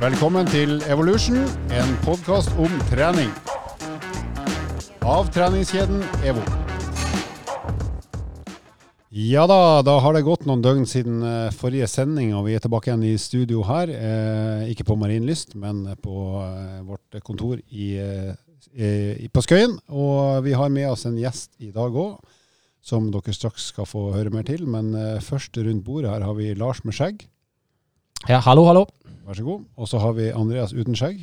Velkommen til Evolution, en podkast om trening. Av treningskjeden EVO. Ja da, da har det gått noen døgn siden eh, forrige sending, og vi er tilbake igjen i studio her. Eh, ikke på Marienlyst, men på eh, vårt kontor i, eh, på Skøyen. Og vi har med oss en gjest i dag òg, som dere straks skal få høre mer til. Men først rundt bordet her har vi Lars med skjegg. Ja, hallo, hallo. Vær så god. Og så har vi Andreas uten skjegg.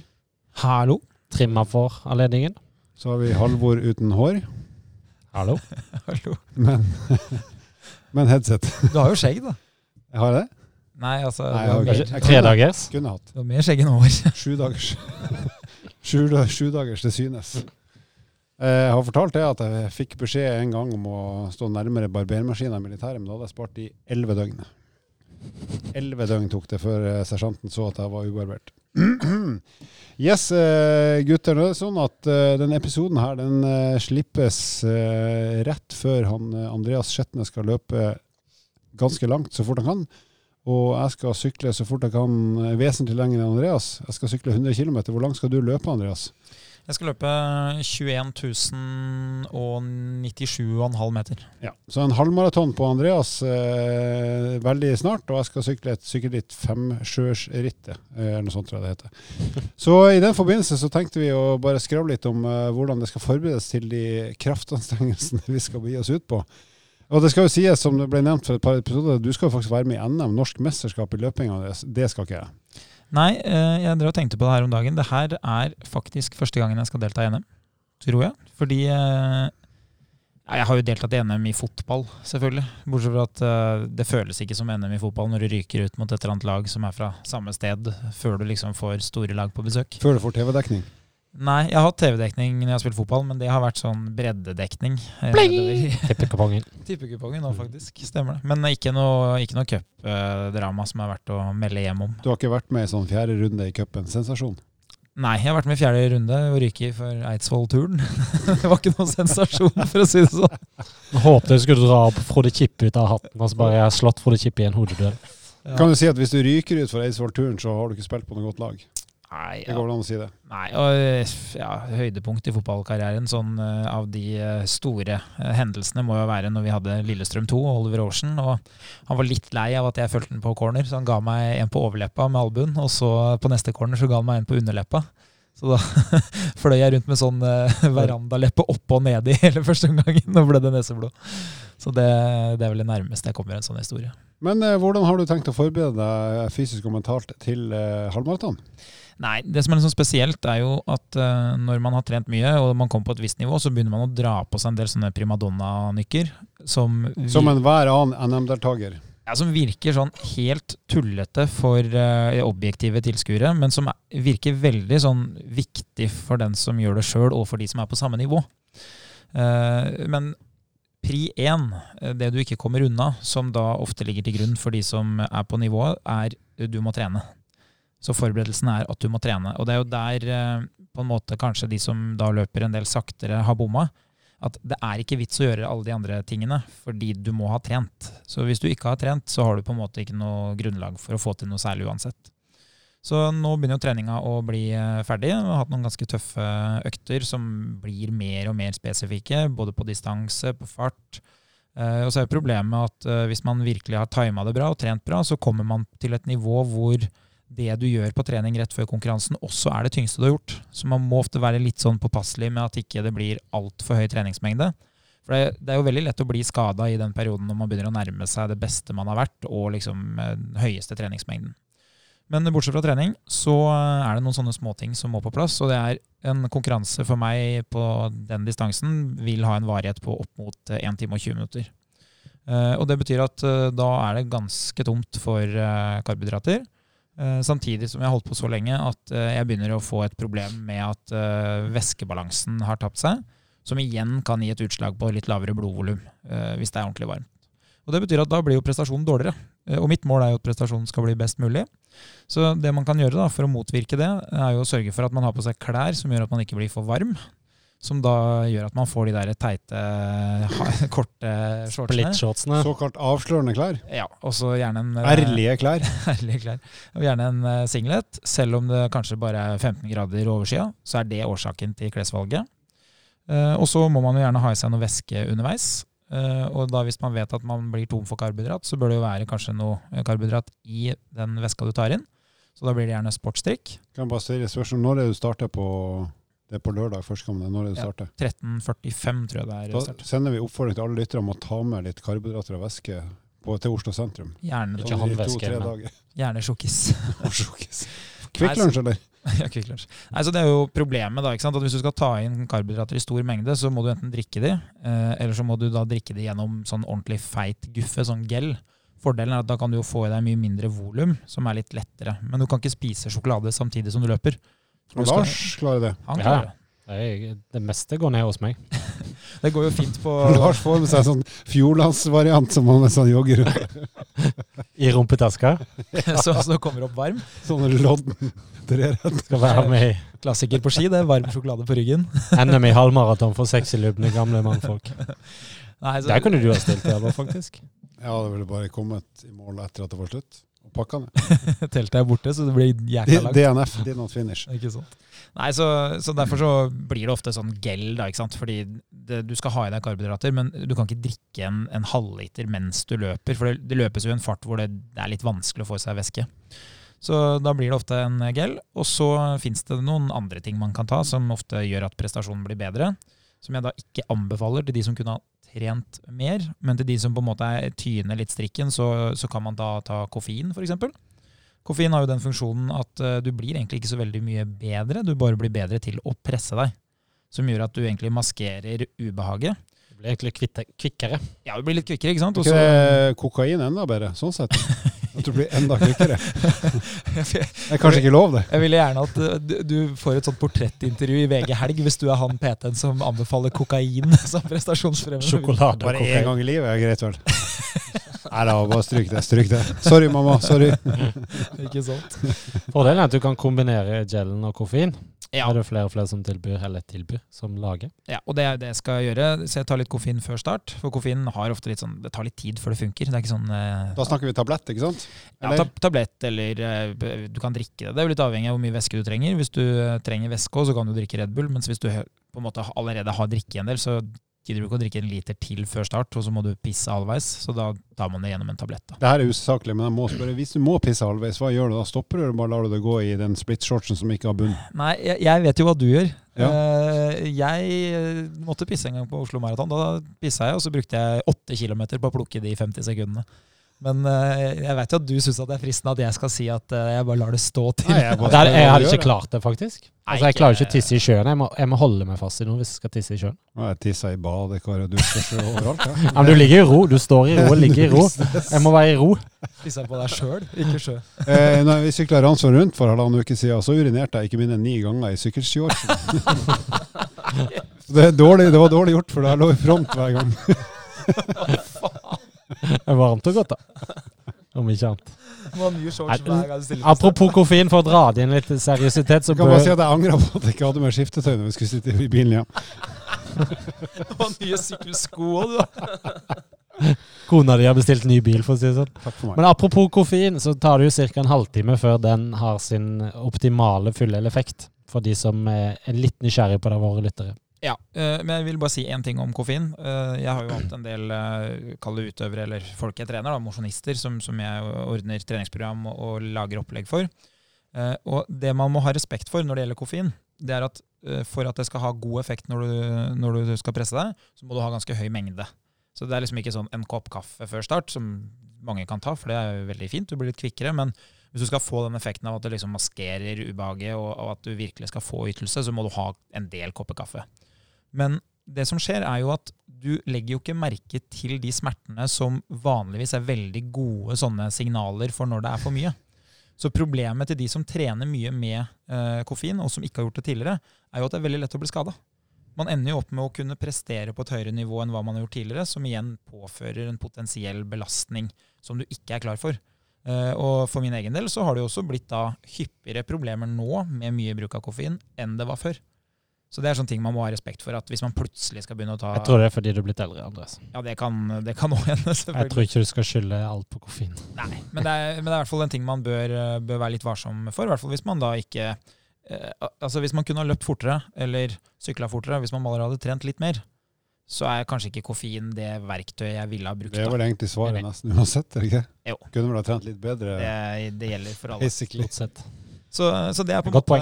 Hallo. Trimma for anledningen. Så har vi Halvor uten hår. Hallo. Hallo. Men, men headset. Du har jo skjegg, da. Jeg har det? Nei, altså Nei, jeg har mer, jeg Tre dagers. Kunne hatt. du har mer skjegg enn hår. Sju dagers. Sju, da- sju dagers det synes. Eh, Jeg har fortalt det at jeg fikk beskjed en gang om å stå nærmere barbermaskinen i militæret, men da hadde jeg spart i elleve døgn. Elleve døgn tok det før eh, sersjanten så at jeg var ubarbert. Yes, eh, gutter. Nå er det sånn at eh, denne episoden her, den slippes rett før han Andreas Skjetne skal løpe ganske langt så fort han kan. Og jeg skal sykle så fort jeg kan, vesentlig lenger enn Andreas. Jeg skal sykle 100 km. Hvor langt skal du løpe, Andreas? Jeg skal løpe 21 097,5 meter. Ja. Så en halvmaraton på Andreas eh, veldig snart, og jeg skal sykle et sykkelritt, femsjørsrittet, eh, eller noe sånt tror jeg det heter. Så i den forbindelse så tenkte vi å bare skravle litt om eh, hvordan det skal forberedes til de kraftanstrengelsene vi skal gi oss ut på. Og det skal jo sies, som det ble nevnt for et par episoder, du skal jo faktisk være med i NM, norsk mesterskap i løping, Andreas. Det skal ikke jeg. Nei, eh, jeg drev og tenkte på det her om dagen. Det her er faktisk første gangen jeg skal delta i NM, tror jeg. Fordi eh, Jeg har jo deltatt i NM i fotball, selvfølgelig. Bortsett fra at eh, det føles ikke som NM i fotball når du ryker ut mot et eller annet lag som er fra samme sted, før du liksom får store lag på besøk. Før du får TV-dekning. Nei, jeg har hatt TV-dekning når jeg har spilt fotball, men det har vært sånn breddedekning. eh! Tippekupongen. Tippekupongen nå, faktisk. Stemmer det. Men ikke noe, ikke noe cupdrama som er verdt å melde hjem om. Du har ikke vært med i sånn fjerde runde i cupen. Sensasjon. Nei, jeg har vært med i fjerde runde og ryker for Eidsvoll-turen. det var ikke noen sensasjon, for å si det sånn. Jeg håpet jeg skulle dra opp Frode Kippe ut av hatten, og så bare jeg har slått Frode Kippe i en hodeduell. Kan du si at hvis du ryker ut for Eidsvoll-turen, så har du ikke spilt på noe godt lag? Nei, Det går an å si det. Nei, og ja, høydepunkt i fotballkarrieren sånn eh, av de eh, store eh, hendelsene må jo være når vi hadde Lillestrøm 2 og Oliver Aarsen. Og han var litt lei av at jeg fulgte den på corner, så han ga meg en på overleppa med albuen. Og så på neste corner så ga han meg en på underleppa. Så da fløy jeg rundt med sånn eh, verandaleppe opp og ned i hele første omgangen og ble det neseblod. Så det, det er vel det nærmeste jeg kommer en sånn historie. Men eh, hvordan har du tenkt å forberede deg fysisk og mentalt til eh, halvmaraton? Nei, det som er litt sånn spesielt, er jo at uh, når man har trent mye, og man kommer på et visst nivå, så begynner man å dra på seg en del sånne primadonna-nykker. Som, Som enhver annen NM-deltaker. ja, som virker sånn helt tullete for uh, objektive tilskuere, men som er, virker veldig sånn viktig for den som gjør det sjøl, og for de som er på samme nivå. Uh, men pri én, det du ikke kommer unna, som da ofte ligger til grunn for de som er på nivået, er du må trene. Så forberedelsen er at du må trene. Og det er jo der eh, på en måte kanskje de som da løper en del saktere, har bomma. At det er ikke vits å gjøre alle de andre tingene, fordi du må ha trent. Så hvis du ikke har trent, så har du på en måte ikke noe grunnlag for å få til noe særlig uansett. Så nå begynner jo treninga å bli eh, ferdig. Vi har hatt noen ganske tøffe økter som blir mer og mer spesifikke, både på distanse, på fart. Eh, Og så er jo problemet at hvis man virkelig har tima det bra og trent bra, så kommer man til et nivå hvor det du gjør på trening rett før konkurransen, også er det tyngste du har gjort. Så man må ofte være litt sånn påpasselig med at ikke det blir altfor høy treningsmengde. For det, det er jo veldig lett å bli skada i den perioden når man begynner å nærme seg det beste man har vært, og liksom eh, den høyeste treningsmengden. Men bortsett fra trening, så er det noen sånne småting som må på plass. Og det er en konkurranse for meg på den distansen vil ha en varighet på opp mot eh, 1 time og 20 minutter. Eh, Og det betyr at eh, da er det ganske tomt for eh, karbohydrater. Eh, Samtidig som jeg har holdt på så lenge at eh, jeg begynner å få et problem med at eh, væskebalansen har tapt seg. Som igjen kan gi et utslag på litt lavere blodvolum hvis det er ordentlig varmt. Og Det betyr at da blir jo prestasjonen dårligere. Og mitt mål er jo at prestasjonen skal bli best mulig. Så det man kan gjøre da for å motvirke det, er jo å sørge for at man har på seg klær som gjør at man ikke blir for varm. Som da gjør at man får de der teite, korte shortsene. Splitt-shortsene. Såkalt avslørende klær. Ja, og så gjerne en eh, Ærlige klær. Ærlige klær. Og gjerne en eh, singlet. Selv om det kanskje bare er 15 grader overskya, så er det årsaken til klesvalget. Eh, og så må man jo gjerne ha i seg noe væske underveis. Eh, og da hvis man vet at man blir tom for karbohydrat, så bør det jo være kanskje noe karbohydrat i den væska du tar inn. Så da blir det gjerne sportsdrikk. Kan jeg bare stille spørsmål. Når er det du starter på Det er på lørdag førstkommende. Når er det du Ja. starter? 13.45 tror jeg det er. Da start. sender vi oppfordring til alle lyttere om å ta med litt karbohydrater og væske på, til Oslo sentrum. Gjerne, Ikke halvvæske, men- dager. gjerne sjokkis. Kvikklunsj, eller? ja, Kvikk Lunsj. Nei, så Det er jo problemet. da, ikke sant? At Hvis du skal ta inn karbohydrater i stor mengde, så må du enten drikke de, eh, eller så må du da drikke de gjennom sånn ordentlig feit guffe, sånn gel. Fordelen er at da kan du jo få i deg mye mindre volum, som er litt lettere. Men du kan ikke spise sjokolade samtidig som du løper. Og Lars klarer det. Han klarer det. Det, det meste går ned hos meg. Det går jo fint på Lars får med seg en sånn Fjordlandsvariant som han mens han jogger. I rumpetaska. så, så kommer opp varm. Sånn lodden trerett. Skal være med i Klassiker på ski, det. er Varm sjokolade på ryggen. NM i halvmaraton for sexylubne gamle mannfolk. Nei, så, Der kunne du ha stilt Eva, faktisk. Ja, det ville bare kommet i mål etter at det var slutt. Pakka ned. Teltet er borte, så det blir jækla langt. DNF, did not finish. Ikke sant? Nei, så, så Derfor så blir det ofte sånn gel, da, ikke sant? fordi det, du skal ha i deg karbohydrater, men du kan ikke drikke en, en halvliter mens du løper, for det, det løpes jo i en fart hvor det, det er litt vanskelig å få i seg væske. Så da blir det ofte en gel, og så fins det noen andre ting man kan ta som ofte gjør at prestasjonen blir bedre, som jeg da ikke anbefaler til de som kunne ha trent mer, men til de som på en måte er tyner litt strikken, så, så kan man da ta koffein, f.eks. Koffein har jo den funksjonen at eh, du blir egentlig ikke så veldig mye bedre, du bare blir bedre til å presse deg. Som gjør at du egentlig maskerer ubehaget. Du blir egentlig kvitte, kvikkere. Ja, du blir litt kvikkere, ikke sant? Også, ikke kokain enda bedre, sånn sett? At du blir enda kvikkere? Det er kanskje ikke lov, det. Jeg ville gjerne at eh, du, får et sånt portrettintervju i VG Helg hvis du er han PT-en som anbefaler kokain som prestasjonsfremmende. Sjokolade og Bare én gang i livet er greit, vel? Nei da, bare stryk det. Stryk det. Sorry, mamma. Sorry. Ikke sant? Fordelen er at du kan kombinere gelen og koffein. Ja, Er det flere og flere som tilbyr, eller tilbyr, som lager? ja, og det er det jeg skal gjøre. Så jeg tar litt koffein før start. For koffein har ofte litt sånn Det tar litt tid før det funker. Det er ikke sånn eh, Da snakker vi tablett, ikke sant? Ja, Eller? tab tablett eller eh, du kan drikke det. Det er jo litt avhengig av hvor mye væske du trenger. Hvis du eh, trenger væske så kan du drikke Red Bull. Mens hvis du på en måte allerede har drikke en del, så gidder du ikke å drikke en liter til før start, og så må du pisse halvveis. Så da tar man det gjennom en tablett. da. Det her er usaklig, men jeg må spørre. Hvis du må pisse halvveis, hva gjør du da? Stopper du, eller bare lar du det gå i den split-shortsen som ikke har bunn? Nei, jeg, jeg vet jo hva du gjør. Ja. Eh, jeg eh, måtte pisse en gang på Oslo Maraton. Da pissa jeg, og så brukte jeg åtte kilometer på å plukke de 50 sekundene. Men eh, jeg vet jo at du syns det er fristende at jeg skal si at eh, jeg bare lar det stå til. Nei, jeg bare Det er, jeg hadde ikke klart det, faktisk. Nei, Altså, jeg klarer ikke å tisse i sjøen. Jeg må, jeg må holde meg fast i noe hvis jeg skal tisse i sjøen. jeg. Tisser i bad, og dusjer overalt. Ja. Ja, men du ligger i ro. Du står i ro og ligger i ro. Jeg må være i ro. Tisser på deg sjøl, ikke sjø. Eh, når vi sykla Ransvoll rundt for halvannen uke siden, så urinerte jeg ikke mindre enn ni ganger i sykkelshortsen. det, er det var dårlig gjort, for jeg lå i front hver gang. Er varmt og godt, da. Om ikke annet. Må ha nye shorts hver gang du stiller Apropos koffein, for å dra det inn litt seriøsitet, så Jeg kan bare si at jeg angrer på at jeg ikke hadde med skiftetøy når vi skulle sitte i bilen igjen. Det var nye sykkelsko òg, du. kona di har bestilt ny bil, for å si det sånn. Men apropos koffein, så tar det jo ca. en halvtime før den har sin optimale fulle effekt. For de som er litt nysgjerrige på det, våre lyttere. Ja, eh, men jeg vil bare si én ting om koffein. Eh, Jeg har jo hatt en del kalde utøvere, eller folk jeg trener, da, mosjonister, som, som jeg ordner treningsprogram og, og lager opplegg for. Eh, Og det man må ha respekt for når det gjelder koffein, det er at eh, for at det skal ha god effekt når du, når du skal presse deg, så må du ha ganske høy mengde. Så det er liksom ikke sånn en kopp kaffe før start, som mange kan ta, for det er jo veldig fint, du blir litt kvikkere. Men hvis du skal få den effekten av at det liksom maskerer ubehaget, og, og at du virkelig skal få ytelse, så må du ha en del kopper kaffe. Men det som skjer, er jo at du legger jo ikke merke til de smertene som vanligvis er veldig gode sånne signaler for når det er for mye. Så problemet til de som trener mye med eh, koffein, og som ikke har gjort det tidligere, er jo at det er veldig lett å bli skada. Man ender jo opp med å kunne prestere på et høyere nivå enn hva man har gjort tidligere, som igjen påfører en potensiell belastning som du ikke er klar for. Eh, og for min egen del så har det jo også blitt da hyppigere problemer nå med mye bruk av koffein enn det var før. Så det er sånne ting man må ha respekt for. at Hvis man plutselig skal begynne å ta Jeg tror det er fordi du er blitt eldre, Andres. Ja, det kan det kan også hende, Jeg tror ikke du skal skylde alt på koffein. Nei, men det, er, men det er i hvert fall en ting man bør, eh, bør være litt varsom for. I hvert fall hvis man da ikke eh, Altså Hvis man kunne ha løpt fortere, eller sykla fortere, hvis man allerede hadde trent litt mer, så er kanskje ikke koffein det verktøyet jeg ville ha brukt. Det er det vel egentlig svaret nesten uansett, er det ikke? Jo. Kunne vel ha trent litt bedre, Det, det gjelder for alle. basically. Så, så det er på en måte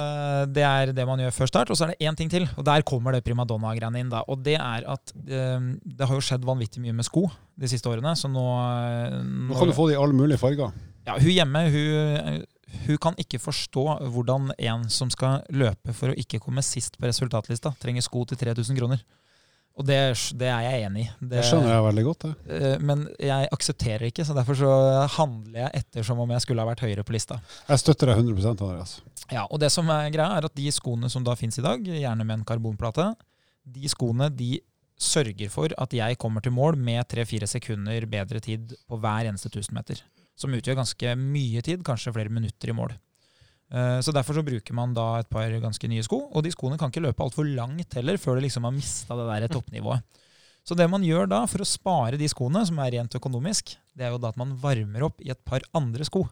det, er det man gjør før start. Og så er det én ting til, og der kommer det primadonna-greiene inn. da, Og det er at eh, det har jo skjedd vanvittig mye med sko de siste årene. Så nå, Nå, Nå kan du få det i alle mulige farger. Ja, hun hjemme hun, hun kan ikke forstå hvordan en som skal løpe for å ikke komme sist på resultatlista, trenger sko til 3000 kroner. Og det, det er jeg enig i. Det skjønner jeg veldig godt. Det. Eh, Men jeg aksepterer ikke, så derfor så handler jeg etter som om jeg skulle ha vært høyere på lista. Jeg støtter deg 100 Andreas. Ja, og det som er greia er at De skoene som da finnes i dag, gjerne med en karbonplate, de skoene de sørger for at jeg kommer til mål med 3-4 sekunder bedre tid på hver eneste 1000 meter. Som utgjør ganske mye tid, kanskje flere minutter i mål. Eh, Så Derfor så bruker man da et par ganske nye sko, og de skoene kan ikke løpe altfor langt heller før du liksom har mista det der toppnivået. Så det man gjør da for å spare de skoene, som er rent økonomisk, det er jo da at man varmer opp i et par andre sko.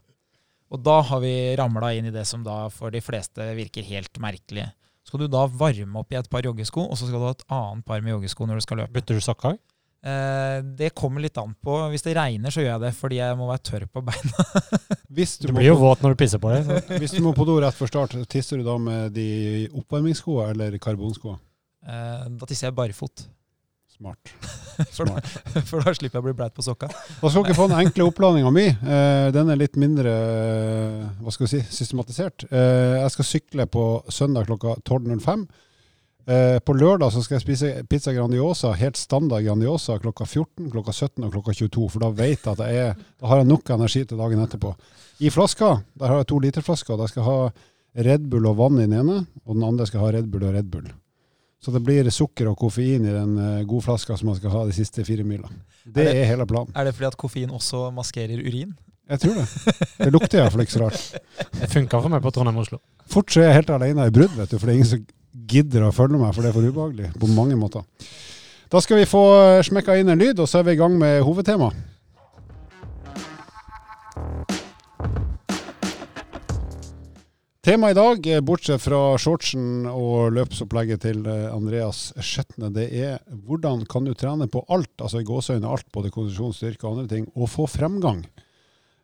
Og da har vi ramla inn i det som da for de fleste virker helt merkelig. Skal du da varme opp i et par joggesko, og så skal du ha et annet par med joggesko når du skal løpe? Bytter du? Eh, det kommer litt an på. Hvis det regner, så gjør jeg det fordi jeg må være tørr på beina. Hvis du, Du må blir jo våt når du pisser på deg. så- hvis du må på do rett før start, tisser du da med de oppvarmingsskoene eller karbonskoene? Eh, da tisser jeg barfot. Smart. For da, Smart. for da slipper jeg å bli bleit på sokka. Da skal dere få den enkle oppladninga mi. Eh, den er litt mindre eh, hva skal vi si, systematisert. Eh, jeg skal sykle på søndag klokka 12.05. Eh, på lørdag så skal jeg spise pizza Grandiosa, helt standard Grandiosa, klokka 14, klokka 17 og klokka 22. For da vet jeg at jeg er, da har jeg nok energi til dagen etterpå. I flaska der har jeg to literflasker. Der skal jeg ha Red Bull og vann i den ene, og den andre skal ha Red Bull og Red Bull. Så det blir sukker og koffein i den gode flaska som man skal ha de siste fire mila. Det Er det- er hele planen. Er det fordi at koffein også maskerer urin? Jeg tror det. Det lukter iallfall ikke så rart. Det funka for meg på Trondheim-Oslo. Fort så er jeg helt alene i brudd, vet du, for det er ingen som gidder å følge meg, for det er for ubehagelig på mange måter. Da skal vi få eh, smekka inn en lyd, og så er vi i gang med hovedtema. Temaet i dag, eh, bortsett fra shortsen og løpsopplegget til eh, Andreas Skjetne, det er hvordan kan du trene på alt, altså i gåseøyne alt, både kondisjon, styrke og andre ting, og få fremgang.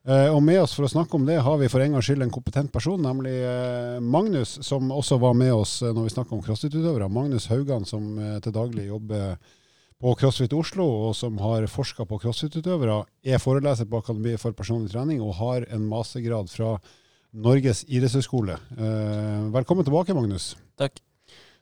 Eh, og med oss for å snakke om det, har vi for en gangs skyld en kompetent person, nemlig eh, Magnus, som også var med oss eh, når vi snakka om crossfit-utøvere. Magnus Haugan, som til daglig jobber på CrossFit Oslo, og som har forska på crossfit-utøvere, er foreleser på Akademiet for personlig trening og har en mastergrad fra Norges idrettshøgskole. Velkommen tilbake, Magnus. Takk.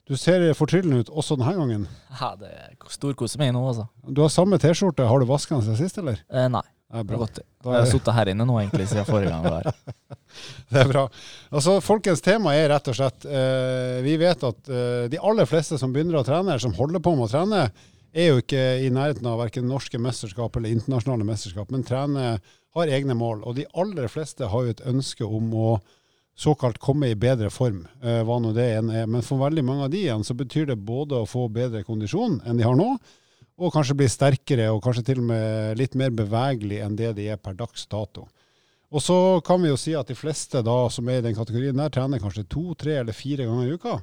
Du ser fortryllende ut også denne gangen. Ja, det storkoser meg nå, altså. Du har samme T-skjorte. Har du vaska den siden sist, eller? Eh, nei, Det er bra. godt. Da Jeg har er, sittet her inne nå egentlig siden forrige gang. jeg var her. det er bra. Altså, Folkens tema er rett og slett eh, Vi vet at eh, de aller fleste som begynner å trene, som holder på med å trene, er jo ikke i nærheten av verken norske mesterskap eller internasjonale mesterskap, men trener, har egne mål. Og de aller fleste har jo et ønske om å såkalt komme i bedre form, eh, hva nå det enn er. Men for veldig mange av de igjen så betyr det både å få bedre kondisjon enn de har nå, og kanskje bli sterkere og kanskje til og med litt mer bevegelig enn det de er per dags dato. Og så kan vi jo si at de fleste da som er i den kategorien der, trener kanskje to, tre eller fire ganger i uka.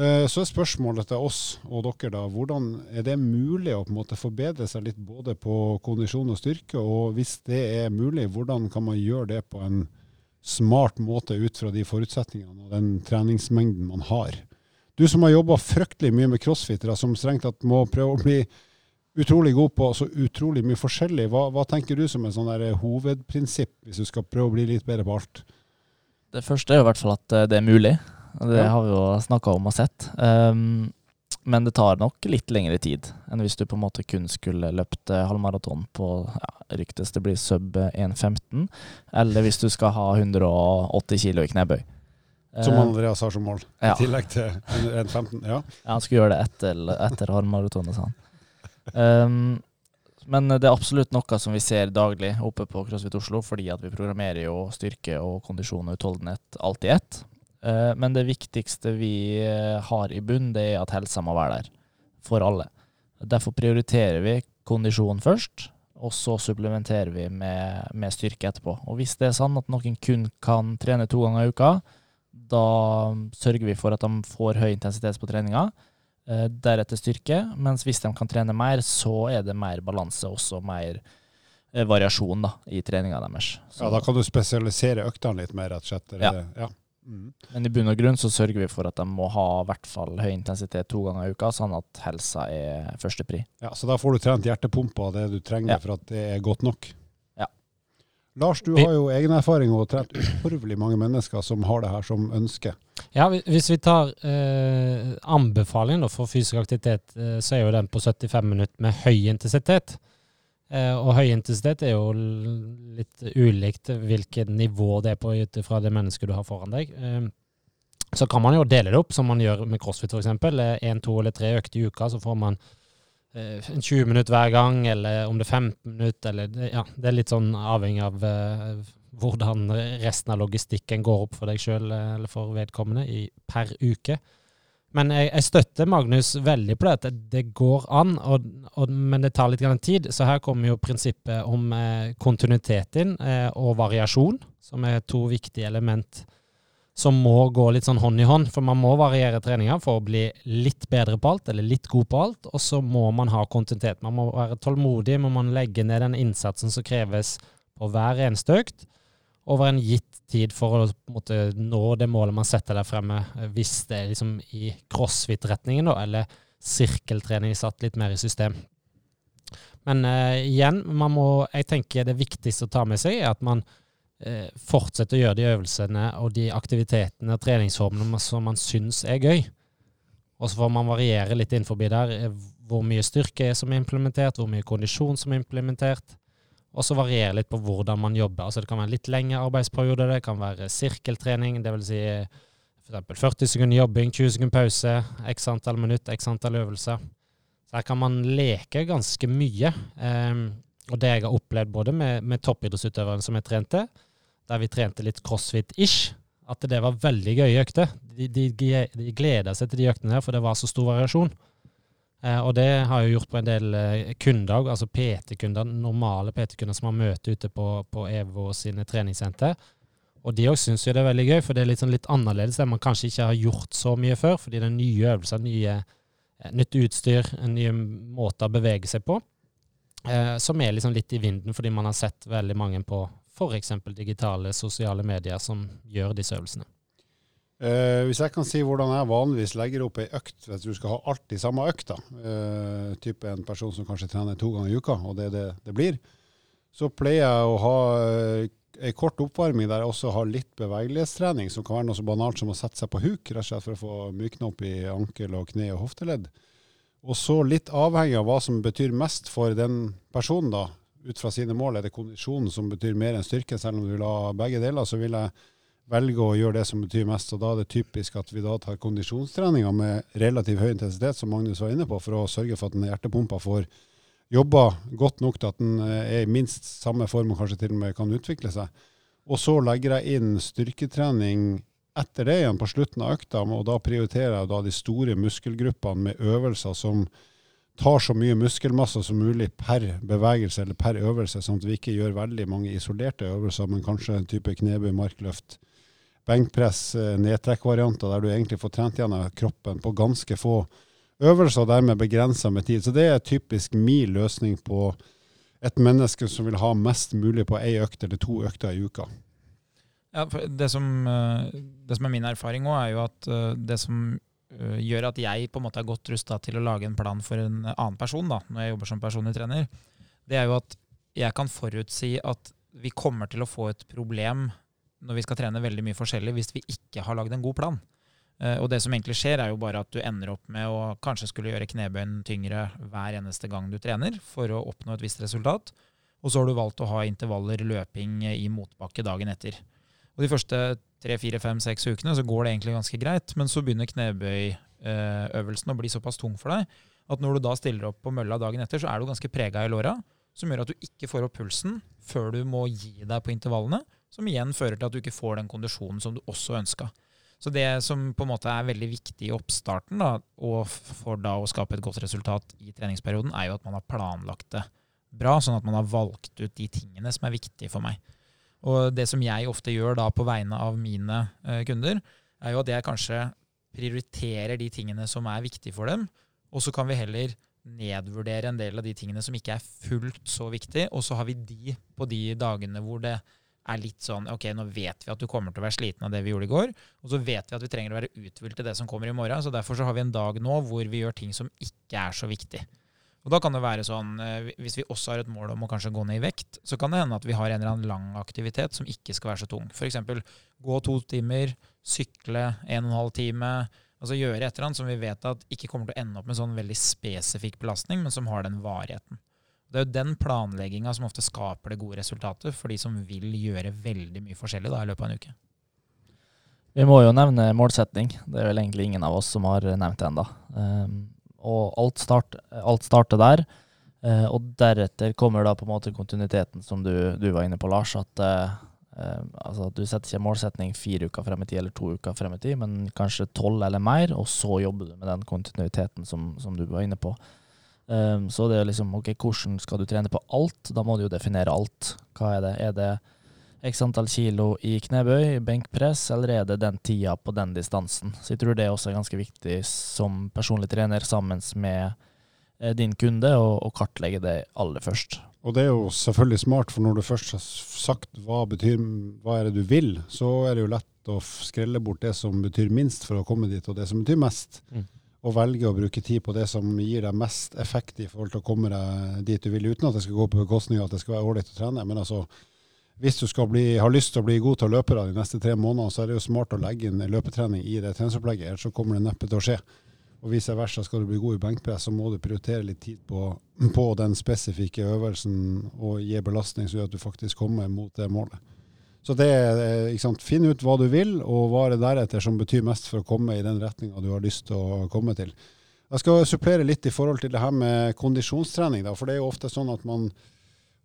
Eh, Så er spørsmålet til oss og dere da, hvordan er det mulig å på en måte forbedre seg litt både på kondisjon og styrke, og hvis det er mulig, hvordan kan man gjøre det på en smart måte ut fra de forutsetningene og den treningsmengden man har? Du som har jobba fryktelig mye med crossfittere, som strengt tatt må prøve å bli utrolig god på så utrolig mye forskjellig, hva, hva tenker du som en sånn der hovedprinsipp, hvis du skal prøve å bli litt bedre på alt? Det første er jo i hvert fall at eh, det er mulig. Det Ja. har vi jo snakka om og sett. Um, men det tar nok litt lengre tid enn hvis du på en måte kun skulle løpt eh, halvmaraton på ja, ryktes det blir sub 1,15, eller hvis du skal ha 180 kilo i knebøy. Som Eh, Andreas har som mål, ja. i tillegg til en- en 15. Ja. Ja, han skulle gjøre det etter, etter halvmaratonet, sa han. Um, men det er absolutt noe som vi ser daglig oppe på CrossFit Oslo, fordi at vi programmerer jo styrke og kondisjon og utholdenhet alt i ett. Uh, Men det viktigste vi eh, har i bunn, det er at helsa må være der for alle. Derfor prioriterer vi kondisjon først, og så supplementerer vi med, med styrke etterpå. Og hvis det er sånn at noen kun kan trene to ganger i uka, da sørger vi for at de får høy intensitet på treninga. Eh, Deretter styrke. Mens hvis de kan trene mer, så er det mer balanse, også mer eh, variasjon da, i treninga deres. Så, Ja, da kan du spesialisere øktene litt mer, rett og slett. Ja. ja. Mm. Men i bunn og grunn så sørger vi for at de må ha i hvert fall høy intensitet to ganger i uka, sånn at helsa er førstepri. ja. Så da får du trent hjertepumpa og det du trenger Ja. for at det er godt nok. Ja. Lars, du har jo egen erfaring og trent utrolig mange mennesker som har det her som ønske. Ja, hvis vi tar eh, anbefalingen for fysisk aktivitet, eh, så er jo den på 75 minutter med høy intensitet. Eh, og høy intensitet er jo litt ulikt hvilket nivå det er på ut fra det mennesket du har foran deg. Eh, så kan man jo dele det opp, som man gjør med crossfit f.eks. Én, to eller tre økter i uka, så får man eh, 20 minutter hver gang, eller om det er 15 minutter, eller Ja, det er litt sånn avhengig av eh, hvordan resten av logistikken går opp for deg sjøl eller for vedkommende i, per uke. Men jeg, jeg støtter Magnus veldig på det, at det, går an, og, og, men det tar litt tid. Så her kommer jo prinsippet om eh, kontinuitet inn, eh, og variasjon, som er to viktige element som må gå litt sånn hånd i hånd. For man må variere treninga for å bli litt bedre på alt, eller litt god på alt. Og så må man ha kontinuitet. Man må være tålmodig, må man legge ned den innsatsen som kreves på hver eneste økt, over en gitt tid for å måte, nå det målet man setter der fremme, eh, hvis det er liksom i crossfit-retningen, eller sirkeltrening satt litt mer i system. Men eh, igjen, må, jeg tenker det viktigste å ta med seg, er at man eh, fortsetter å gjøre de øvelsene og de aktivitetene og treningsformene som man syns er gøy. Og så får man variere litt innenfor der eh, hvor mye styrke er som er implementert, hvor mye kondisjon som er implementert. Og så variere litt på hvordan man jobber. Altså Det kan være litt lengre arbeidsperiode, det kan være sirkeltrening, dvs. Si f.eks. 40 sekunder jobbing, 20 sekunder pause, x antall minutt, x antall øvelser. Så her kan man leke ganske mye. Um, og det jeg har opplevd både med, med toppidrettsutøverne som jeg trente, der vi trente litt crossfit-ish, at det var veldig gøye økter. De, de, de gleda seg til de øktene her, for det var så stor variasjon. Eh, og det har jeg gjort på en del eh, kunder, altså PT-kunder, normale PT-kunder som har møte ute på, på EVO sine treningssenter. Og de òg syns jo det er veldig gøy, for det er litt, sånn litt annerledes enn man kanskje ikke har gjort så mye før, fordi det er nye øvelser, nye, eh, nytt utstyr, nye måter å bevege seg på. Eh, som er liksom litt i vinden, fordi man har sett veldig mange på f.eks. digitale sosiale medier som gjør disse øvelsene. Eh, hvis jeg kan si hvordan jeg vanligvis legger opp ei økt hvis du skal ha alltid samme økta, eh, type en person som kanskje trener to ganger i uka, og det er det det blir, så pleier jeg å ha eh, ei kort oppvarming der jeg også har litt bevegelighetstrening, som kan være noe så banalt som å sette seg på huk, rett og slett for å få mykna opp i ankel og kne og hofteledd. Og så litt avhengig av hva som betyr mest for den personen, da, ut fra sine mål. Er det kondisjonen som betyr mer enn styrke, selv om du vil ha begge deler, så vil jeg velge å gjøre det som betyr mest. og Da er det typisk at vi da tar kondisjonstreninga med relativt høy intensitet, som Magnus var inne på, for å sørge for at den hjertepumpa får jobba godt nok til at den er i minst samme form og kanskje til og med kan utvikle seg. Og så legger jeg inn styrketrening etter det igjen på slutten av økta, og da prioriterer jeg da de store muskelgruppene med øvelser som tar så mye muskelmasse som mulig per bevegelse eller per øvelse, sånn at vi ikke gjør veldig mange isolerte øvelser, men kanskje en type knebøy, markløft, benkpress, eh, nedtrekkvarianter, der du egentlig får trent gjennom kroppen på ganske få øvelser, og dermed begrensa med tid. Så det er typisk min løsning på et menneske som vil ha mest mulig på ei økt eller to økter i uka. Ja, det, som, eh, det som er min erfaring òg, er jo at eh, det som gjør at jeg på en måte er godt rusta til å lage en plan for en annen person, da, når jeg jobber som personlig trener, det er jo at jeg kan forutsi at vi kommer til å få et problem når vi skal trene veldig mye forskjellig, hvis vi ikke har lagd en god plan. Eh, Og det som egentlig skjer, er jo bare at du ender opp med å kanskje skulle gjøre knebøyen tyngre hver eneste gang du trener, for å oppnå et visst resultat. Og så har du valgt å ha intervaller løping i motbakke dagen etter. Og de første tre, fire, fem, seks ukene så går det egentlig ganske greit, men så begynner knebøyøvelsen å bli såpass tung for deg at når du da stiller opp på mølla dagen etter, så er du ganske prega i låra, som gjør at du ikke får opp pulsen før du må gi deg på intervallene, som igjen fører til at du ikke får den kondisjonen som du også ønska. Så det som på en måte er veldig viktig i oppstarten, da, og for da å skape et godt resultat i treningsperioden, er jo at man har planlagt det bra, sånn at man har valgt ut de tingene som er viktige for meg. Og det som jeg ofte gjør da på vegne av mine eh, kunder, er jo at jeg kanskje prioriterer de tingene som er viktige for dem, og så kan vi heller nedvurdere en del av de tingene som ikke er fullt så viktig, og så har vi de på de dagene hvor det er litt sånn Ok, nå vet vi at du kommer til å være sliten av det vi gjorde i går, og så vet vi at vi trenger å være uthvilt til det som kommer i morgen, så derfor så har vi en dag nå hvor vi gjør ting som ikke er så viktig. Og da kan det være sånn, eh, Hvis vi også har et mål om å kanskje gå ned i vekt, så kan det hende at vi har en eller annen lang aktivitet som ikke skal være så tung. F.eks. gå to timer, sykle en og en halv time. Altså gjøre et eller annet som vi vet at ikke kommer til å ende opp med sånn veldig spesifikk belastning, men som har den varigheten. Det er jo den planlegginga som ofte skaper det gode resultatet for de som vil gjøre veldig mye forskjellig da, i løpet av en uke. Vi må jo nevne målsetting. Det er vel egentlig ingen av oss som har nevnt det ennå. Um, og alt, start, alt starter der. Uh, og deretter kommer da på en måte kontinuiteten som du, du var inne på, Lars. At uh, altså, du setter ikke målsetning fire uker frem i tid eller to uker frem i tid, men kanskje tolv eller mer, og så jobber du med den kontinuiteten som, som du var inne på. Um, så det er liksom OK, hvordan skal du trene på alt? Da må du jo definere alt. Hva er det? Er det x antall kilo i knebøy, benkpress, eller er det den tida på den distansen? Så jeg tror det er også ganske viktig som personlig trener sammen med eh, din kunde å kartlegge det aller først. Og det er jo selvfølgelig smart, for når du først har sagt hva, betyr, hva er det du vil, så er det jo lett å skrelle bort det som betyr minst for å komme dit, og det som betyr mest. Mm. Og velge å bruke tid på det som gir deg mest effekt i forhold til å komme deg dit du vil, uten at det skal gå på bekostning av at det skal være ålreit å trene. Men altså, hvis du skal bli, har lyst til å bli god til å løpe de neste tre månedene, så er det jo smart å legge inn løpetrening i det treningsopplegget, ellers så kommer det neppe til å skje. Og vice versa, skal du bli god i benkpress, så må du prioritere litt tid på, på den spesifikke øvelsen og gi belastning som gjør at du faktisk kommer mot det målet. Så det er, sant, Finn ut hva du vil, og hva er det deretter som betyr mest for å komme i den retninga du har lyst til å komme til. Jeg skal supplere litt i forhold til det her med kondisjonstrening. Da, for det er jo ofte sånn at man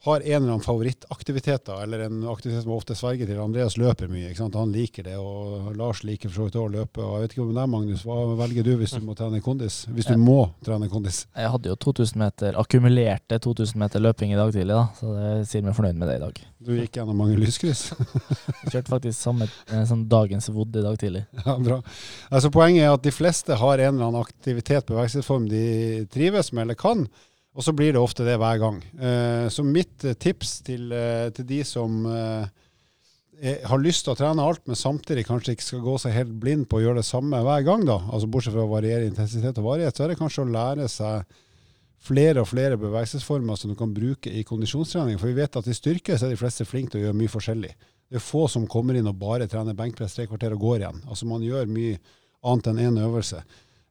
har en eller annen favorittaktivitet, eller en aktivitet som ofte sverger til. Andreas løper mye, ikke sant? han liker det, og Lars liker for så vidt å løpe. og Jeg vet ikke om det er Magnus, hva velger du hvis du må trene kondis? Hvis du må trene kondis? Jeg hadde jo 2000 meter, akkumulerte 2000 meter løping i dag tidlig, da, så det sier meg fornøyd med det i dag. Du gikk gjennom mange lyskryss? Jeg kjørte faktisk samme som dagens vodd i dag tidlig. Ja, bra. Altså Poenget er at de fleste har en eller annen aktivitet, bevegelsesform de trives med eller kan. Og så blir det ofte det hver gang. Eh, så mitt eh, tips til, eh, til de som har lyst til å trene alt, men samtidig kanskje ikke skal gå seg helt blind på å gjøre det samme hver gang, da, altså bortsett fra å variere intensitet og varighet, så er det kanskje å lære seg flere og flere bevegelsesformer som du kan bruke i kondisjonstrening. For vi vet at i styrke så er de fleste flinke til å gjøre mye forskjellig. Det er få som kommer inn og bare trener benkpress tre kvarter og går igjen. Altså Man gjør mye annet enn én øvelse.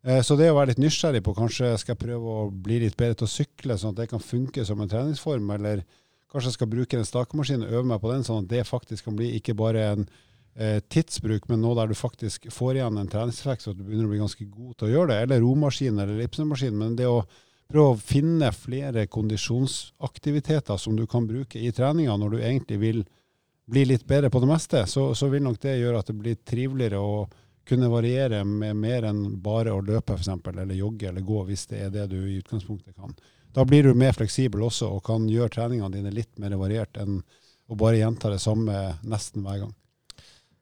Eh, så det å være litt nysgjerrig på kanskje skal jeg prøve å bli litt bedre til å sykle, sånn at det kan funke som en treningsform, eller kanskje jeg skal bruke en stakemaskin og øve meg på den, sånn at det faktisk kan bli ikke bare en eh, tidsbruk, men noe der du faktisk får igjen en treningseffekt, så at du begynner å bli ganske god til å gjøre det. Eller romaskin eller ellipsemaskin. Men det å prøve å finne flere kondisjonsaktiviteter som du kan bruke i treninga når du egentlig vil bli litt bedre på det meste, så, så vil nok det gjøre at det blir triveligere. og kunne variere med mer enn bare å løpe f.eks., eller jogge eller gå, hvis det er det du i utgangspunktet kan. Da blir du mer fleksibel også, og kan gjøre treningene dine litt mer variert enn å bare gjenta det samme nesten hver gang.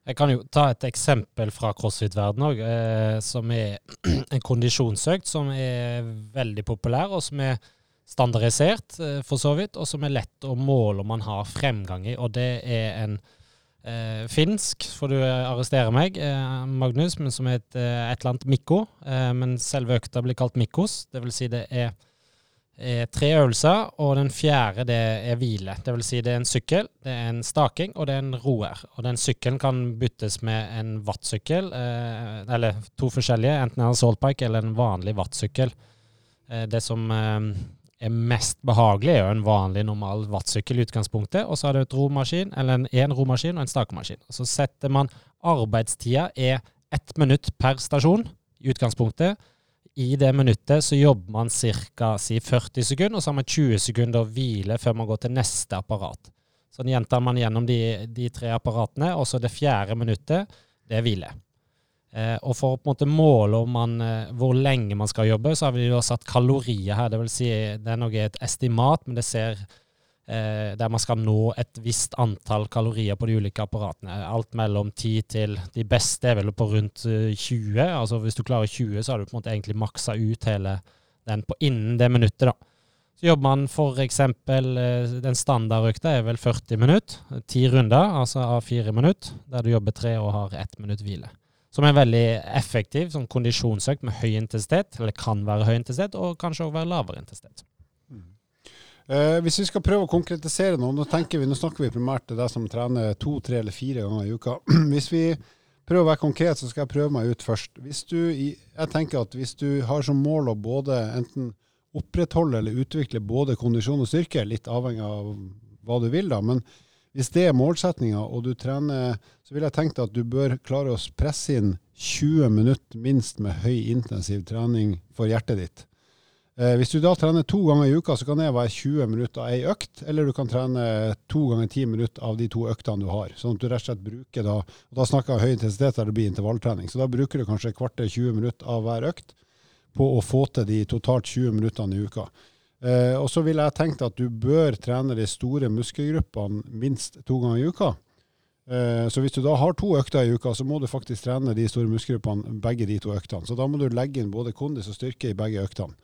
Jeg kan jo ta et eksempel fra crossfit-verdenen òg, eh, som er en kondisjonsøkt som er veldig populær, og som er standardisert, eh, for så vidt, og som er lett å måle om man har fremgang i. Og det er en eh, finsk, får du eh, arrestere meg, eh, Magnus, men som heter eh, et eller annet Mikko. Eh, men selve økta blir kalt Mikkos. Det vil si det er, er, tre øvelser, og den fjerde det er hvile. Det vil si det er en sykkel, det er en staking, og det er en roer. Og den sykkelen kan byttes med en wattsykkel, eller to forskjellige, enten en saltpike eller en vanlig wattsykkel. det som er mest behagelig, er jo en vanlig, normal vattsykkel i utgangspunktet. Og så har du et romaskin, eller en, en romaskin og en stakemaskin. Så setter man arbeidstida er ett minutt per stasjon i utgangspunktet. I det minuttet så jobber man ca. Si 40 sekunder, og så har man 20 sekunder hvile før man går til neste apparat. Sånn gjentar man gjennom de, de tre apparatene, og så det fjerde minuttet, det er hvile. Eh, og for å på en måte måle man, eh, hvor lenge man skal jobbe, så har vi jo satt kalorier her. Det vil si, det er noe et estimat, men det ser eh, der man skal nå et visst antall kalorier på de ulike apparatene. Alt mellom 10 til De beste er vel på rundt eh, 20. Altså hvis du klarer 20, så har du på en måte egentlig maksa ut hele den på innen det minuttet, da. Så jobber man f.eks. Eh, den standardøkta er vel 40 minutter. Ti runder, altså av fire minutter, der du jobber tre og har ett minutt hvile. Som er veldig effektiv som kondisjonsøkt med høy intensitet, eller kan være høy intensitet, og kanskje også være lavere intensitet. Eh, hvis vi skal prøve å konkretisere noe, nå, vi, nå snakker vi primært til deg som trener to, tre eller fire ganger i uka. Hvis vi prøver å være konkret, så skal jeg prøve meg ut først. Du, jeg tenker at hvis du har som mål å både enten opprettholde eller utvikle både kondisjon og styrke, litt avhengig av hva du vil, da, men hvis det er målsettinga, og du trener, så vil jeg tenke at du bør klare å presse inn 20 minutter minst med høy intensiv trening for hjertet ditt. Eh, hvis du da trener to ganger i uka, så kan det være 20 minutter av ei økt, eller du kan trene to ganger 10 minutter av de to øktene du har. Sånn at du rett og slett bruker da og Da snakker jeg høy intensitet der det blir intervalltrening. Så da bruker du kanskje kvarter 20 minutter av hver økt på å få til de totalt 20 minuttene i uka. Eh, og så ville jeg tenkt at du bør trene de store muskelgruppene minst to ganger i uka. Eh, så hvis du da har to økter i uka, så må du faktisk trene de store muskelgruppene begge de to øktene. Så da må du legge inn både kondis og styrke i begge øktene.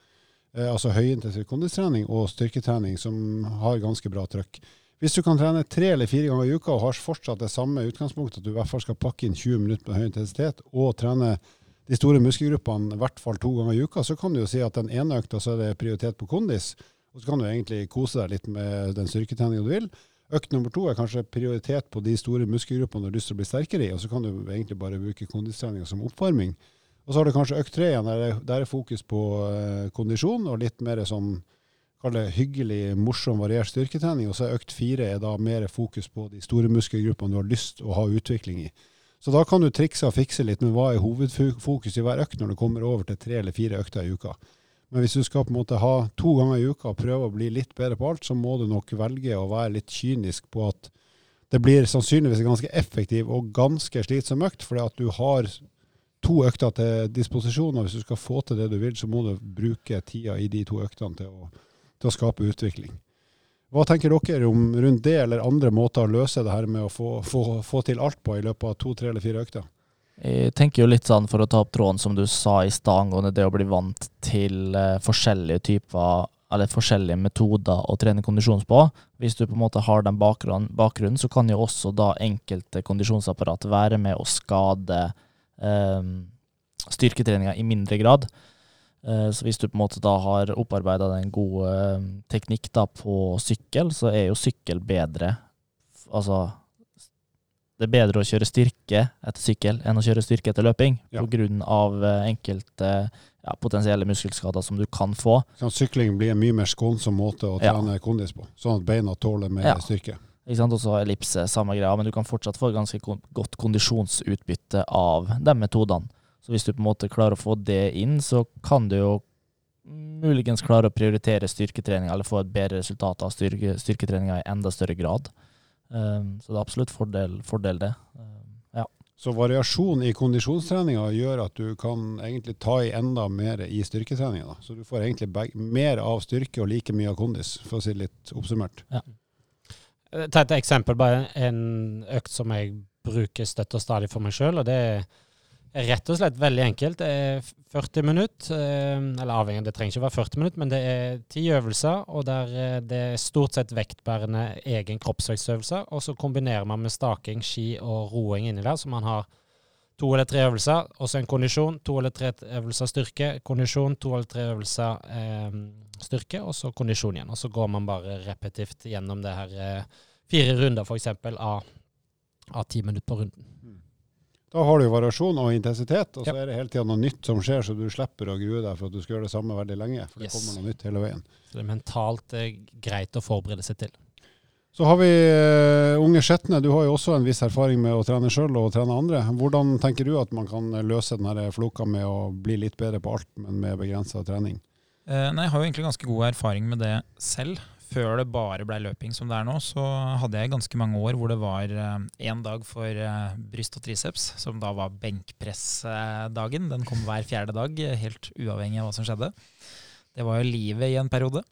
Eh, altså høyintensiv kondistrening og styrketrening som har ganske bra trøkk. Hvis du kan trene tre eller fire ganger i uka og har fortsatt det samme utgangspunktet, at du i hvert fall skal pakke inn 20 minutter med høy intensitet og trene de store muskelgruppene i hvert fall to ganger i uka, så kan du jo si at den ene økta så er det prioritet på kondis, og så kan du egentlig kose deg litt med den styrketreninga du vil. Økt nummer to er kanskje prioritet på de store muskelgruppene du har lyst til å bli sterkere i, og så kan du egentlig bare bruke kondistreninga som oppvarming. Og så har du kanskje økt tre igjen, der, er fokus på uh, kondisjon og litt mer sånn kall det hyggelig, morsom, variert styrketrening. Og så er økt fire er da mer fokus på de store muskelgruppene du har lyst til å ha utvikling i. Så da kan du trikse og fikse litt, med hva er hovedfokus i hver økt når du kommer over til tre eller fire økter i uka? Men hvis du skal på en måte ha to ganger i uka og prøve å bli litt bedre på alt, så må du nok velge å være litt kynisk på at det blir sannsynligvis ganske effektiv og ganske slitsom økt, fordi at du har to økter til disposisjon, og hvis du skal få til det du vil, så må du bruke tida i de to øktene til å, til å skape utvikling. Hva tenker dere om rundt det, eller andre måter å løse det her med å få, få, få til alt på i løpet av to, tre eller fire økter? Jeg tenker jo litt sånn, for å ta opp tråden som du sa i stad angående det å bli vant til uh, forskjellige typer eller forskjellige metoder å trene kondisjon på. Hvis du på en måte har den bakgrunnen, bakgrunnen så kan jo også da enkelte kondisjonsapparat være med å skade eh, styrketreninga i mindre grad. Eh, så hvis du på en måte da har opparbeida en god eh, teknikk da på sykkel, så er jo sykkel bedre. Altså det er bedre å kjøre styrke etter sykkel enn å kjøre styrke etter løping, Ja. av eh, enkelte ja, potensielle muskelskader som du kan få. Sånn, sykling blir en mye mer skånsom måte å Ja. trene kondis på, sånn at beina tåler mer Ja. styrke. Ikke sant? Også ellipse, samme greia, men du kan fortsatt få ganske godt kondisjonsutbytte av de metodene. Så hvis du på en måte klarer å få det inn, så kan du jo muligens klare å prioritere styrketrening, eller få et bedre resultat av styrke, styrketreninga i enda større grad. Um, så det er absolutt fordel, fordel det. Um, ja. Så variasjon i kondisjonstreninga gjør at du kan egentlig ta i enda mer i styrketreninga. da. Så du får egentlig beg- mer av styrke og like mye av kondis, for å si det litt oppsummert. Ja. Ta et eksempel, bare en økt som jeg bruker støtt og stadig for meg sjøl. Og det er rett og slett veldig enkelt. Det er 40 minutter, eh, eller avhengig, det trenger ikke være 40 minutter, men det er ti øvelser, og der eh, det er stort sett vektbærende egen kroppsvektsøvelser. Og så kombinerer man med staking, ski og roing inni der, så man har to eller tre øvelser, og så en kondisjon, to eller tre øvelser styrke, kondisjon, to eller tre øvelser eh, styrke, og så kondisjon igjen. Og så går man bare repetitivt gjennom det her fire runder, f.eks. Av, av ti minutter på runden. Da har du variasjon og intensitet, og så Ja. er det hele tida noe nytt som skjer, så du slipper å grue deg for at du skal gjøre det samme veldig lenge. For det Yes. kommer noe nytt hele veien. Så det er mentalt eh, greit å forberede seg til. Så har vi uh, unge Skjetne. Du har jo også en viss erfaring med å trene sjøl og trene andre. Hvordan tenker du at man kan løse denne floka med å bli litt bedre på alt, men med begrensa trening? Uh, nei, jeg har jo egentlig ganske god erfaring med det selv før det bare ble løping som det er nå, så hadde jeg ganske mange år hvor det var én dag for eh, bryst og triceps, som da var benkpressdagen. Den kom hver fjerde dag, helt uavhengig av hva som skjedde. Det var jo livet i en periode.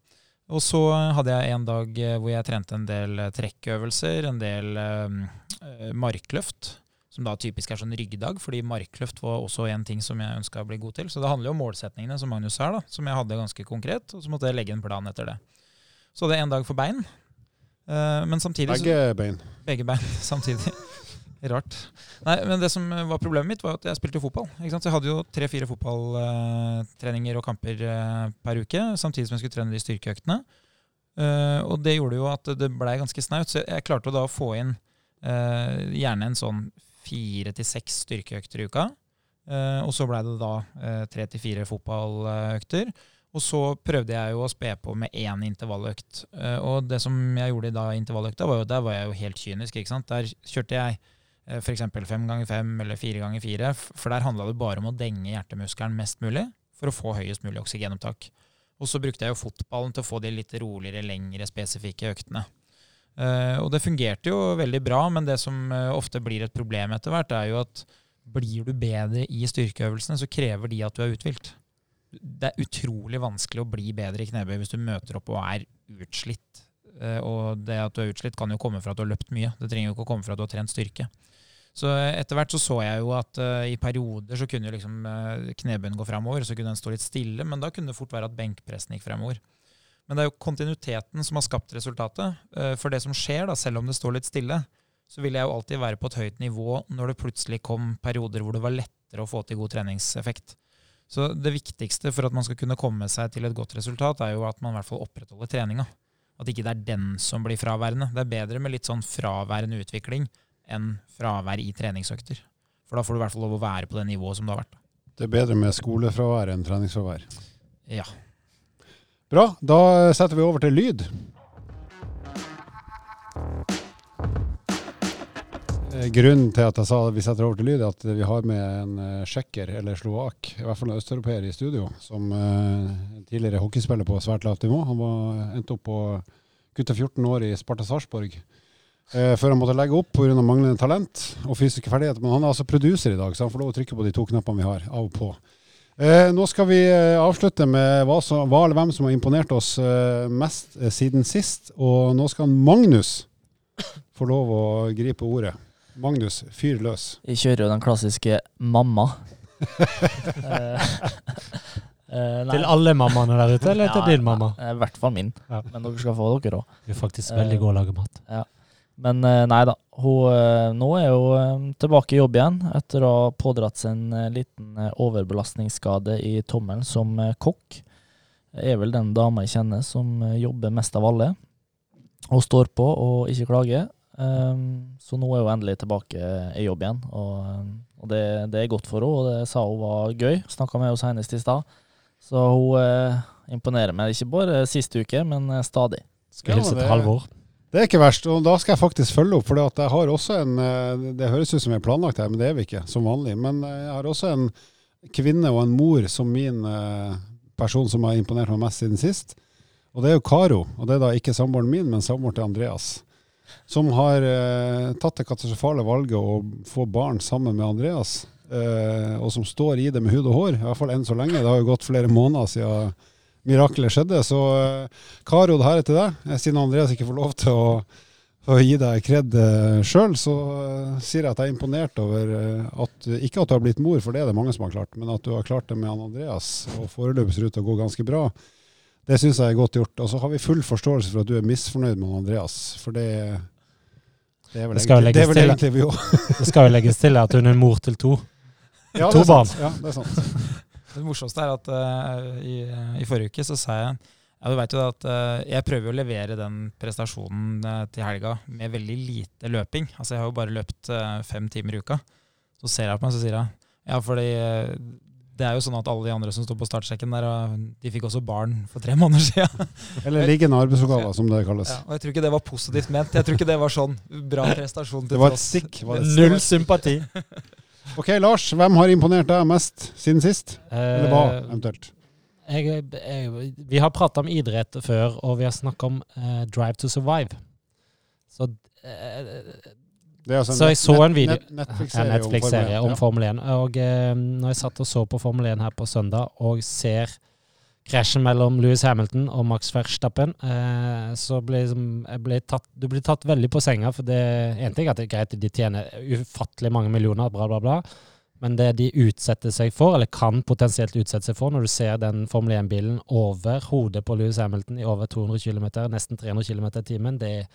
Og så hadde jeg en dag eh, hvor jeg trente en del eh, trekkøvelser, en del eh, markløft, som da typisk er sånn ryggdag, fordi markløft var også en ting som jeg ønska å bli god til. Så det handler jo om målsetningene, som Magnus har, da, som jeg hadde ganske konkret, og så måtte jeg legge en plan etter det. Så hadde jeg en dag for bein. Uh, men samtidig Begge bein. Begge bein samtidig. Rart. Nei, men det som var problemet mitt, var at jeg spilte fotball. Så jeg hadde jo tre-fire fotballtreninger og kamper uh, per uke, samtidig som jeg skulle trene de styrkeøktene. Uh, og det gjorde jo at det blei ganske snaut, så jeg klarte da å få inn gjerne en sånn fire til seks styrkeøkter i uka. og så blei det da tre til fire fotballøkter. Og så prøvde jeg jo å spe på med én intervalløkt. Uh, og det som jeg gjorde da intervalløkta, var jo der var jeg jo helt kynisk. ikke sant? Der kjørte jeg uh, f.eks. fem ganger fem eller fire ganger fire. For der handla det bare om å denge hjertemuskelen mest mulig for å få høyest mulig oksygenopptak. Og så brukte jeg jo fotballen til å få de litt roligere, lengre, spesifikke øktene. Uh, og det fungerte jo veldig bra, men det som ofte blir et problem etter hvert, er jo at blir du bedre i styrkeøvelsene, så krever de at du er uthvilt det er utrolig vanskelig å bli bedre i knebøy hvis du møter opp og er utslitt. Eh, og det at du er utslitt, kan jo komme fra at du har løpt mye. Det trenger jo ikke å komme fra at du har trent styrke. Så etter hvert så så jeg jo at uh, i perioder så kunne liksom knebøyen gå fremover, så kunne den stå litt stille, men da kunne det fort være at benkpressen gikk fremover. Men det er jo kontinuiteten som har skapt resultatet. For det som skjer, da, selv om det står litt stille, så vil jeg jo alltid være på et høyt nivå når det plutselig kom perioder hvor det var lettere å få til god treningseffekt. Så det viktigste for at man skal kunne komme seg til et godt resultat, er jo at man i hvert fall opprettholder treninga. At ikke det er den som blir fraværende. Det er bedre med litt sånn fraværende utvikling enn fravær i treningsøkter. For da får du i hvert fall lov å være på det nivået som du har vært. Det er bedre med skolefravær enn treningsfravær. Ja. Bra. Da setter vi over til lyd. Grunnen til at jeg sa vi setter over til lyd, er at vi har med en tsjekker, eller slovak, i hvert fall en østeuropeer i studio, som uh, tidligere hockeyspiller på svært lavt nivå. Han var, endte opp på gutta 14 år i Sparta Sarpsborg. Uh, før han måtte legge opp pga. manglende talent og fysiske ferdigheter. Men han er altså produser i dag, så han får lov å trykke på de to knappene vi har, av og på. Eh, nå skal vi avslutte med hva, som, hva, eller hvem som har imponert oss mest siden sist. Og nå skal Magnus få lov å gripe ordet. Magnus, fyr løs. Jeg kjører jo den klassiske mamma. uh, til alle mammaene der ute, eller ja, til din mamma? I hvert fall min. Ja. Men dere skal få dere òg. Du er faktisk veldig god å lage mat. Ja. Men nei da. Hun, nå er hun tilbake i jobb igjen etter å ha pådratt seg en liten overbelastningsskade i tommelen som kokk. Er vel den dama jeg kjenner som jobber mest av alle. Hun står på og ikke klager. Um, så nå er hun endelig tilbake i jobb igjen, og, og det, det, er godt for henne. Og det sa hun var gøy. Snakka med henne senest i stad. Så hun eh, imponerer meg, ikke bare sist uke, men eh, stadig. Skal hilse til Halvor. Det er ikke verst, og da skal jeg faktisk følge opp. For jeg har også en eh, Det høres ut som vi er planlagt her, men det er vi ikke, som vanlig. Men eh, jeg har også en kvinne og en mor som min person som har imponert meg mest siden sist. Og det er jo Karo. Og det er da ikke samboeren min, men samboeren til Andreas som har eh, tatt det katastrofale valget å få barn sammen med Andreas, eh, og som står i det med hud og hår, i hvert fall enn så lenge. Det har jo gått flere måneder siden miraklet skjedde. Så eh, Karo, det her er til deg. Eh, siden Andreas ikke får lov til å, å gi deg kred eh, sjøl, så uh, sier jeg at jeg er imponert over at ikke at du har blitt mor, for det er det mange som har klart, men at du har klart det med Andreas, og foreløpig ser ut til å gå ganske bra. Det syns jeg er godt gjort. Og så har vi full forståelse for at du er misfornøyd med Andreas. For det, det er vel, det egentlig, det er vel egentlig vi òg. det skal jo legges til at hun er mor til to. Ja, to barn. Ja, det er sant. Det morsomste er at uh, i, i, forrige uke så sa jeg ja, du vet jo at uh, Jeg prøver å levere den prestasjonen uh, til helga med veldig lite løping. Altså Jeg har jo bare løpt fem timer i uka. Så ser jeg på meg så sier jeg, ja, fordi det er jo sånn at alle de andre som står på startsekken der, de fikk også barn for tre måneder siden. Eller liggende arbeidsoppgaver, som det kalles. Ja, og Jeg tror ikke det var positivt ment. Jeg tror ikke det var sånn bra prestasjon til Det var et stikk. Null sympati. ok, Lars. Hvem har imponert deg mest siden sist? Eller hva, eventuelt? jeg, jeg, vi har prata om idrett før, og vi har snakka om uh, Drive to Survive. Så eh, Er altså Så jeg så en video- net- en Netflix-serie Netflix-serie om ja. Formel 1. Og eh, når jeg satt og så på Formel 1 her på søndag, og ser krasjen mellom Louis Hamilton og Max Verstappen, eh, så ble liksom, ble tatt, du blir tatt veldig på senga. For det en ting er at det er greit, de tjener ufattelig mange millioner, bla, bla, bla. Men det de utsetter seg for, eller kan potensielt utsette seg for, når du ser den Formel 1-bilen over hodet på Louis Hamilton i over 200 km, nesten 300 km i timen, det er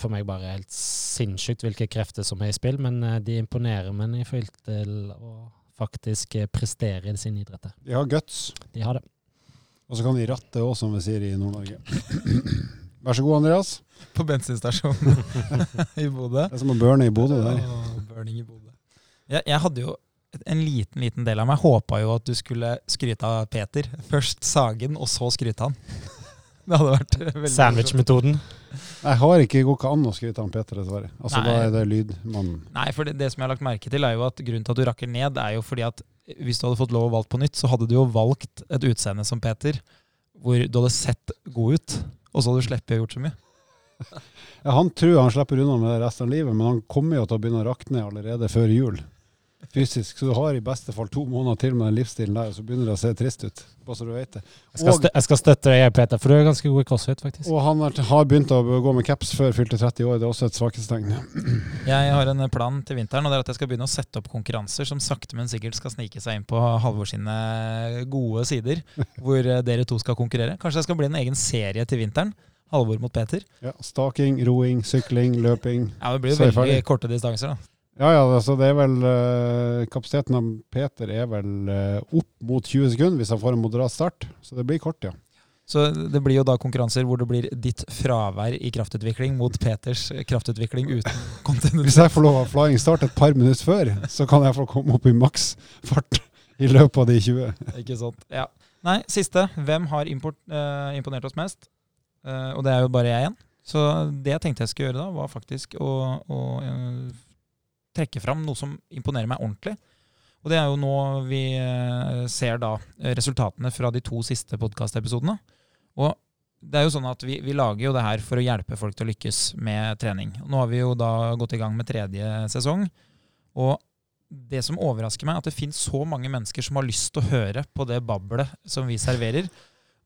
for meg bare helt sinnssykt hvilke krefter som er i spill. Men eh, de imponerer meg i forhold til å faktisk eh, prestere i sin idrett. De har guts, De har det. og så kan de ratte òg, som vi sier i Nord-Norge. Vær så god, Andreas. På bensinstasjonen i Bodø. Det er som å burne i Bodø der. Burning i Bodø. Jeg, jeg hadde jo en liten liten del av meg håpa jo at du skulle skryte av Peter. Først Sagen, og så skryte han. Det hadde vært veldig. Sandwich-metoden. Jeg har ikke går ikke an å skryte av Peter, dessverre. Altså, Nei. da er det lydmannen. Nei, for det, det som jeg har lagt merke til, er jo at grunnen til at du rakker ned, er jo fordi at hvis du hadde fått lov å valgt på nytt, så hadde du jo valgt et utseende som Peter, hvor du hadde sett god ut, og så hadde du sluppet å gjort så mye. Ja, han tror han slipper unna med det resten av livet, men han kommer jo til å begynne å rakne allerede før jul. Fysisk. Så du har i beste fall to måneder til med den livsstilen der, og så begynner det å se trist ut. Bare så du vet det. Jeg skal, Og, stø jeg skal støtte deg, Peter, for du er ganske god i crossfit, faktisk. og han har- har begynt å gå med caps før fylte 30 år. Det er også et svakhetstegn. Jeg har en plan til vinteren, og det er at jeg skal begynne å sette opp konkurranser som sakte, men sikkert skal snike seg inn på Halvor sine gode sider, hvor eh, dere to skal konkurrere. Kanskje det skal bli en egen serie til vinteren. Halvor mot Peter. Ja, staking, roing, sykling, løping. Ja, Det blir jo veldig korte distanser, da. Ja, ja, altså det er vel uh, Kapasiteten av Peter er vel uh, opp mot 20 sekunder hvis han får en moderat start. Så det blir kort, ja. Så det blir jo da konkurranser hvor det blir ditt fravær i kraftutvikling mot Peters kraftutvikling uten Hvis jeg får lov av flying start et par minutter før, så kan jeg få komme opp i maksfart i løpet av de 20. Ikke sant? Ja. Nei, siste. Hvem har import, uh, imponert oss mest? Uh, og det er jo bare jeg igjen. Så det jeg tenkte jeg skulle gjøre da, var faktisk å, å eh, trekke fram noe som imponerer meg ordentlig. Og det er jo nå vi eh, ser da resultatene fra de to siste podkastepisodene. Og det er jo sånn at vi, vi lager jo det her for å hjelpe folk til å lykkes med trening. Nå har vi jo da gått i gang med tredje sesong. Og det som overrasker meg, er at det finnes så mange mennesker som har lyst til å høre på det bablet som vi serverer,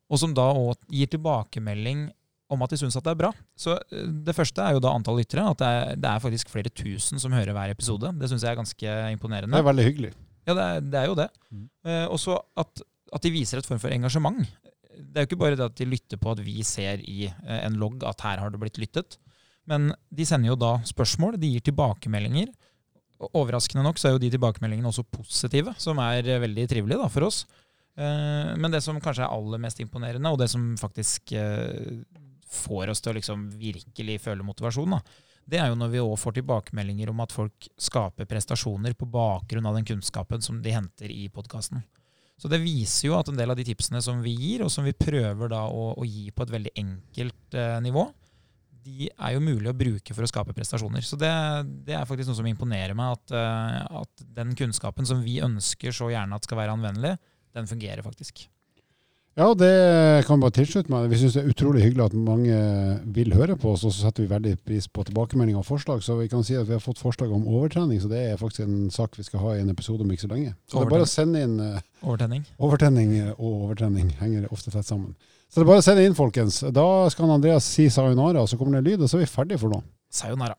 og som da òg gir tilbakemelding om at de syns at det er bra. Så eh, det første er jo da antall lyttere. At det er, det er faktisk flere tusen som hører hver episode. Det syns jeg er ganske imponerende. Det er veldig hyggelig. Ja, det er, det er jo det. Mm. Eh, og så at, at de viser et form for engasjement. Det er jo ikke bare det at de lytter på at vi ser i eh, en logg at her har det blitt lyttet. Men de sender jo da spørsmål, de gir tilbakemeldinger. Overraskende nok så er jo de tilbakemeldingene også positive, som er eh, veldig trivelig da, for oss. Eh, men det som kanskje er aller mest imponerende, og det som faktisk får oss til å liksom virkelig føle motivasjon, da, det er jo når vi òg får tilbakemeldinger om at folk skaper prestasjoner på bakgrunn av den kunnskapen som de henter i podkasten. Så det viser jo at en del av de tipsene som vi gir, og som vi prøver da å, å gi på et veldig enkelt eh, nivå, de er jo mulig å bruke for å skape prestasjoner. Så det, det er faktisk noe som imponerer meg, at, eh, at den kunnskapen som vi ønsker så gjerne at skal være anvendelig, den fungerer faktisk. Ja, det kan vi bare tilslutte meg. Vi syns det er utrolig hyggelig at mange vil høre på oss, og så setter vi veldig pris på tilbakemeldinger og forslag. Så vi kan si at vi har fått forslag om overtrening, så det er faktisk en sak vi skal ha i en episode om ikke så lenge. Så det er bare å sende inn eh, Overtenning. overtenning og overtrening henger ofte tett sammen. Så det er bare å sende inn, folkens. Da skal Andreas si sayonara, så kommer det lyd, og så er vi ferdige for nå. Sayonara.